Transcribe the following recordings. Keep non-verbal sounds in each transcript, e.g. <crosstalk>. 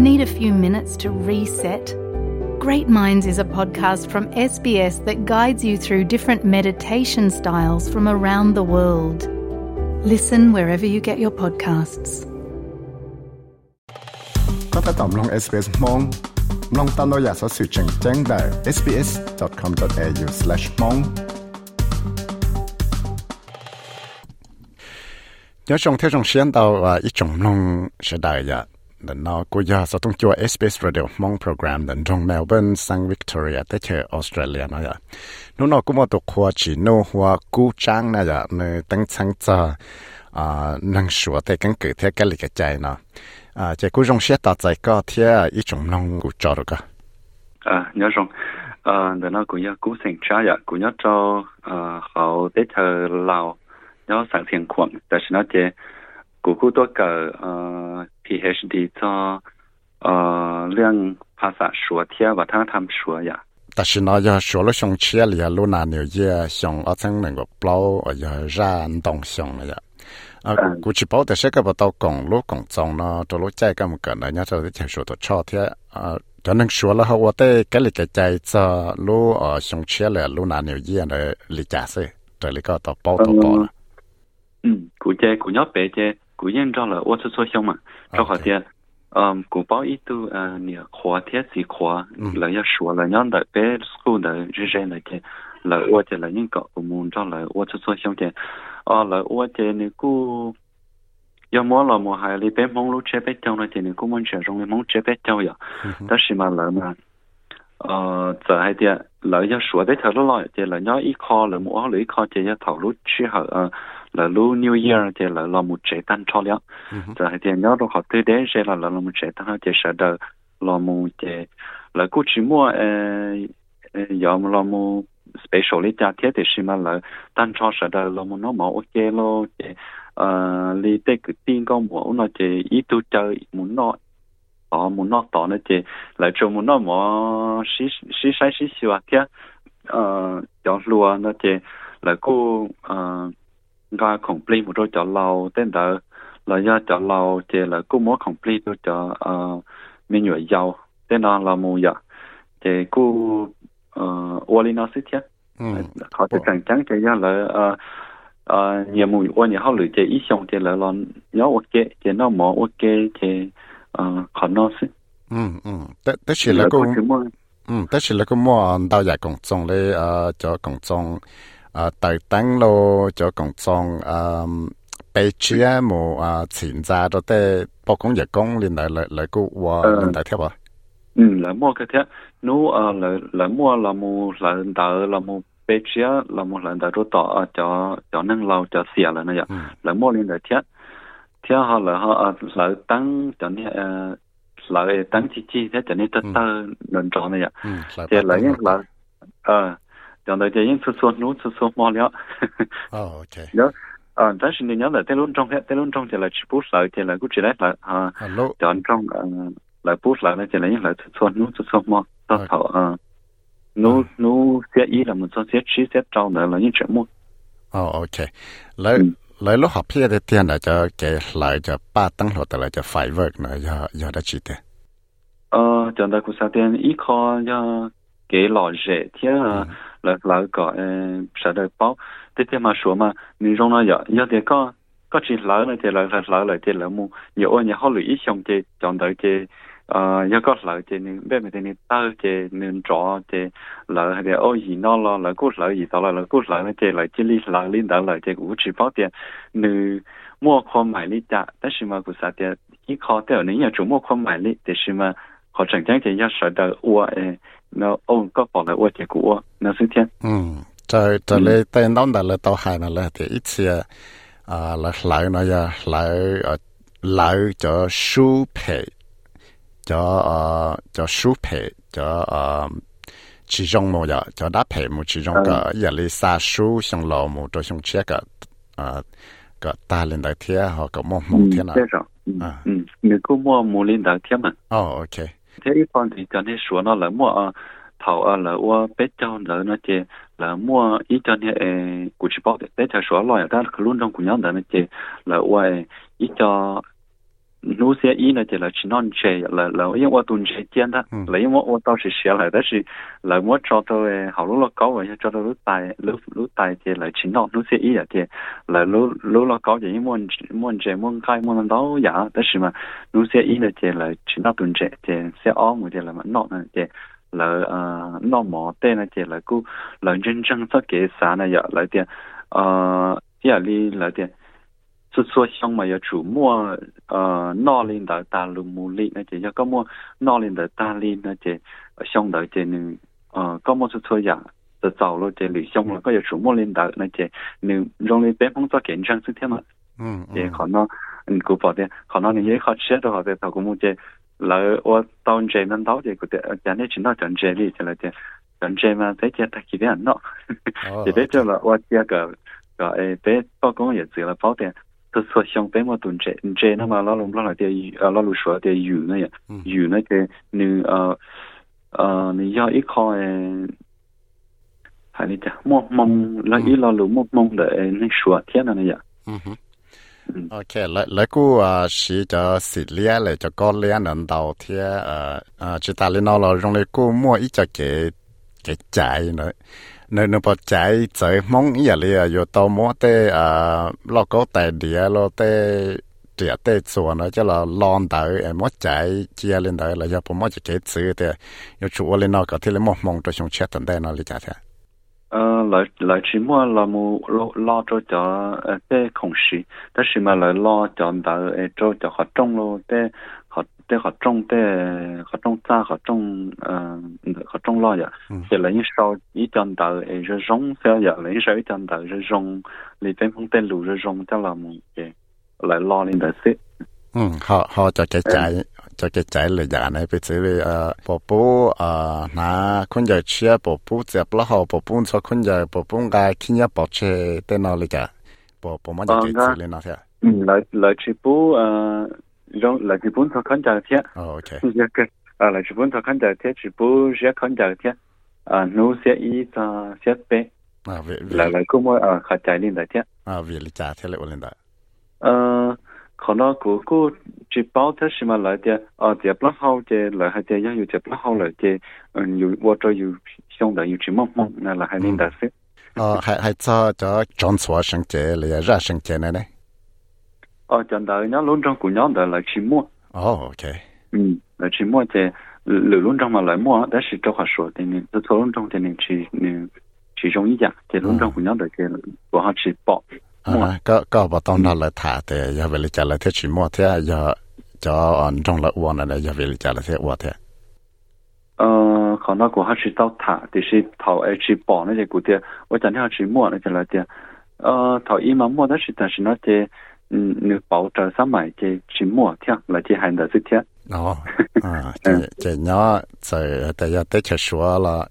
Need a few minutes to reset? Great Minds is a podcast from SBS that guides you through different meditation styles from around the world. Listen wherever you get your podcasts. SBS sbs.com.au/mong เดี๋ยวชงเท่ชงเชียนเราอีจงลงเสดายะ นั้นนอก็ยาสต้องจัว SBS Radio มองโปรแกรมนั้นตรงเมลเบิร์นสังวิกตอเรียแต่เชอออสเตรเลียนะยะนู่นอก็มาตกหัวจีโนหัวกูจ้างนะยะเนตั้งชังจะอ่านังสัวแต่กังเกิดเท่กันเลยกใจนะอ่าเจ้ากูจงเสียต่อใจก็เท่อีจงนองกูจอดก็อ่าเนาะจงอ่าเดี๋ยวเรากูยากูเสียงช้ายะกูยาจออ่าเขาเตเธอเราเนาะสังเสียงขวงแต่ฉันเจ thiền khoảng tại sao nó chỉ cú cú tôi cờ PhD 做呃两ภาษา说天和他他们说呀。但是呢，要说了上去了，路那牛也像我曾能够包，要燃动上了呀。啊，估计包的是个不到公路公中呢，这路在咁个呢，人家就说到朝天啊。cho nên số là họ tới cái lịch cái chạy cho lú ở sông chia là lú nào nhiều gì là lịch trả sẽ rồi lịch có tàu bao tàu bao ừ cụ chế cụ nhớ bé chế cụ yên cho là ô tô số xong mà cho họ tiền um cụ bảo ít tu à nhiều khóa thiết gì khóa là要说了让的别 school 的日日那些là ô chế là những cái của muốn cho là ô tô số xong tiền ờ là ô chế này cụ 要么了么还里边蒙路这边交了钱，你估摸着容易蒙这边交呀，但是嘛人嘛，呃，这还点人要说的头了，这人家一考人么了一考这要投入去后呃。 Là lu New Year thì là là một chế tan cho liệu rồi thì nhớ đâu họ tới đấy sẽ là là một chế tan thì sẽ đợi là một chế là cứ chỉ mua ờ giờ mà là một special lý giá thiết thì xem là tan cho sẽ đợi là một nó mà ok lo chế ờ lý tế cái tin con muốn nó chế ít tu chơi muốn nó ờ muốn nó tỏ nó chế là cho muốn nó mà xí xí sai xí xíu à thế ờ cho lúa nó chế là cô ờ ga complete một đôi cho lâu tên đó là do cho lâu thì là cũng muốn complete đôi cho ờ mình nhảy giàu. Tên đó là mù giờ cô ờ oli nó sẽ thiết họ sẽ càng trắng cho do là ờ ờ nhiều mùi ô nhiều họ lựa chế ý xong thì là là nhớ ok thì nó mỏ ok ờ họ nó sẽ ừ ừ. Tất tất chỉ là cũng ừ tất chỉ là cũng mua đào giải công trong lấy ờ cho công trong à tại tăng lô cho công trong à bây chia mù à tiền ra đó để bao công việc công liên lại lại lại cô và liên lại theo à? Ừ là mua cái thế nếu à là là mua là mù là đỡ là mù bây chia là mù là đỡ tỏ cho cho nâng lâu cho xỉa là này là mua liên lại thế thế họ là họ là tăng cho nên là tăng chi chi thế cho nên tất tơ nên cho này ạ thì là những là ờ 讲到这因此说努此说毛了。哦，OK。了，啊，但是你要来在论中在论中就来吃不少，就来估计来来啊，讲中嗯来不少呢，就来因来此说努此说毛到头啊，努努些一了么做些吃些招呢了因什么。哦，OK，来。lấy lúc học phía để tiền là cho cái lại cho ba tăng lột là cho phải vượt nữa giờ giờ đã chỉ thế ờ cho nên cũng sao tiền ít khó cho cái lò rẻ thế 老老个，嗯，舍不得包，对爹妈说嘛，你用了要要点干，干起老了点，老还老了点，老母，要按你了一想的，想到的，呃，要个老的，你别么的，你大的，你抓的，老还得哦热闹了，老过老热闹了，老过老点，老精力老领导老的物质包点，你莫宽买力点，但是嘛，不啥的，一看到你伢就莫宽买力，但是嘛，他整天的要舍得花哎。Nó ông có bỏ lại ô chế của nó sẽ thiên ừ. Trời trời lệ tên đó là tàu hai là là thì ít xe à. Là lại nó ya lại lại cho su phe cho ờ cho su phe cho ờ chỉ trong một giờ cho đáp phe một chỉ trong cái giờ lấy sa su xong lò một cho xong chia cái ờ cái ta lên đại thiên họ có một một thiên nào. à. ừ. Người có mua một lên đại thiên mà. Oh ok thế ít con thì cho nên số nó là mua thầu ở là mua bé cho là nó chơi là mua ít cho nên cụ chỉ bảo để cho số loại đó là luôn trong của nhau đó nó chơi là mua ít cho 努些一呢，就来去弄车，来来，因为我蹲车见的，来因为我到是学来，但是来我找到诶，好路了高诶，找到路大路路大嘅来去弄努些一啊嘅，来路路了高嘅，因为摸车摸开摸能到呀，但是嘛，努些一呢嘅来去弄蹲车嘅，些二我就来嘛弄呢嘅。来呃，弄毛的呢？就来估来认真做给啥呢？要来点呃，第二里 是说像嘛要出末呃那领的大路木里那些要搞么那领的大理那些像的这呢呃搞么是说呀这走路这里像么个要出末领的那些你容易被碰到紧张事天嘛嗯也可能你古保点可能你也好吃的话在到古木这来我当这能到这个的讲的听到讲这里去了的讲这嘛再讲他几点闹也别叫了我第二个个哎别包工也做了保点。特色相比我doen这这那么老龙老来的呃老路说的鱼那样鱼那个你呃呃你要一块还你讲莫蒙那一老路莫蒙的那说天那样嗯哼。OK，嚟嚟估啊，是就食咧嚟就个咧能到天诶诶，只大你攞落用嚟估摸一只 cái trái nữa nơi nó bỏ trái chạy mong ý là yo tàu mua tê à lo có tài địa lo tê trẻ tê chùa nó cho là lon tới em mó chạy chia lên tới là yo bỏ mó chỉ cái chữ tê yo chùa lên nó có thể là mong mong cho chúng chết tận đây nó lý giải thế ờ lại lại chỉ mua là mua lo cho cho tê không xí, tất nhiên mà lại lo cho tới cho cho họ trông lo tê họ tê họ trong tê họ trong ta họ trong ờ họ trong lo vậy. Thì lấy sau ý chân tờ ấy rồi rong theo vậy lấy sau ý chân tờ rồi rong lấy phong tên lù rồi rong cho là một cái lại lo lên đời xí. Ừ họ họ cho cái trái cho cái trái là giả này bị xử ờ bộ bố ờ na con giờ chia bộ bố giờ bao họ bộ bố cho con giờ bộ bố cái khi nhớ bỏ chơi tên nào lấy giả? Bộ bộ mà cái xử lý nó thế ừ lại lại chỉ bố ờ Là cái 看聊天 khó khăn trả lại ché. Ờ, ok. À, là cái vốn khó khăn trả lại ché. Chỉ có giá khó khăn trả lại ché. À, nấu sẽ y ta chép phe. À, vậy là lại có mỗi ở cả ờ chẳng đợi nó luôn trong của nhóm đợi là chỉ mua. Oh ok. Ừ là chỉ mua thì lửa luôn trong mà lại mua đó là cho họ số thì nên tôi luôn trong thì nên chỉ nên chỉ trong ý dạng. Thì luôn trong của nhóm đợi thì của họ chỉ bỏ à có có bảo tông nó là thả thì giờ về trả lại thế chỉ mua thế giờ cho anh trong là uống này giờ về trả lại thế uống thế ờ khả năng của họ chỉ tao thả thì chỉ thảo ấy chỉ bỏ nó thì của tiền, tôi chẳng theo chỉ mua nó chỉ là tiền ờ thảo ý mà mua đó chỉ là chỉ nó thì 嗯，那包着三买这芝末天来天还的这天。哦，啊，这 <laughs> 这那在大家都去说了，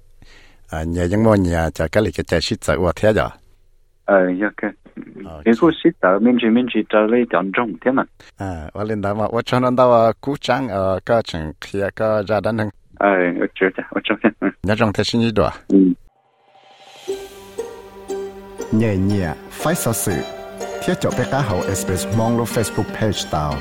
啊，你因为你啊，在这里个在洗澡我听着。呃，要看，你说洗澡民居民居这里当中听嘛？啊，我领导嘛，我常常到啊古镇啊，各种去，各热等等。哎，我知道，我知道。那种才是你多。嗯。年年发烧水。 เชื่อจบไปก้าเฮาเอสเปซมองลง Facebook Page ตาว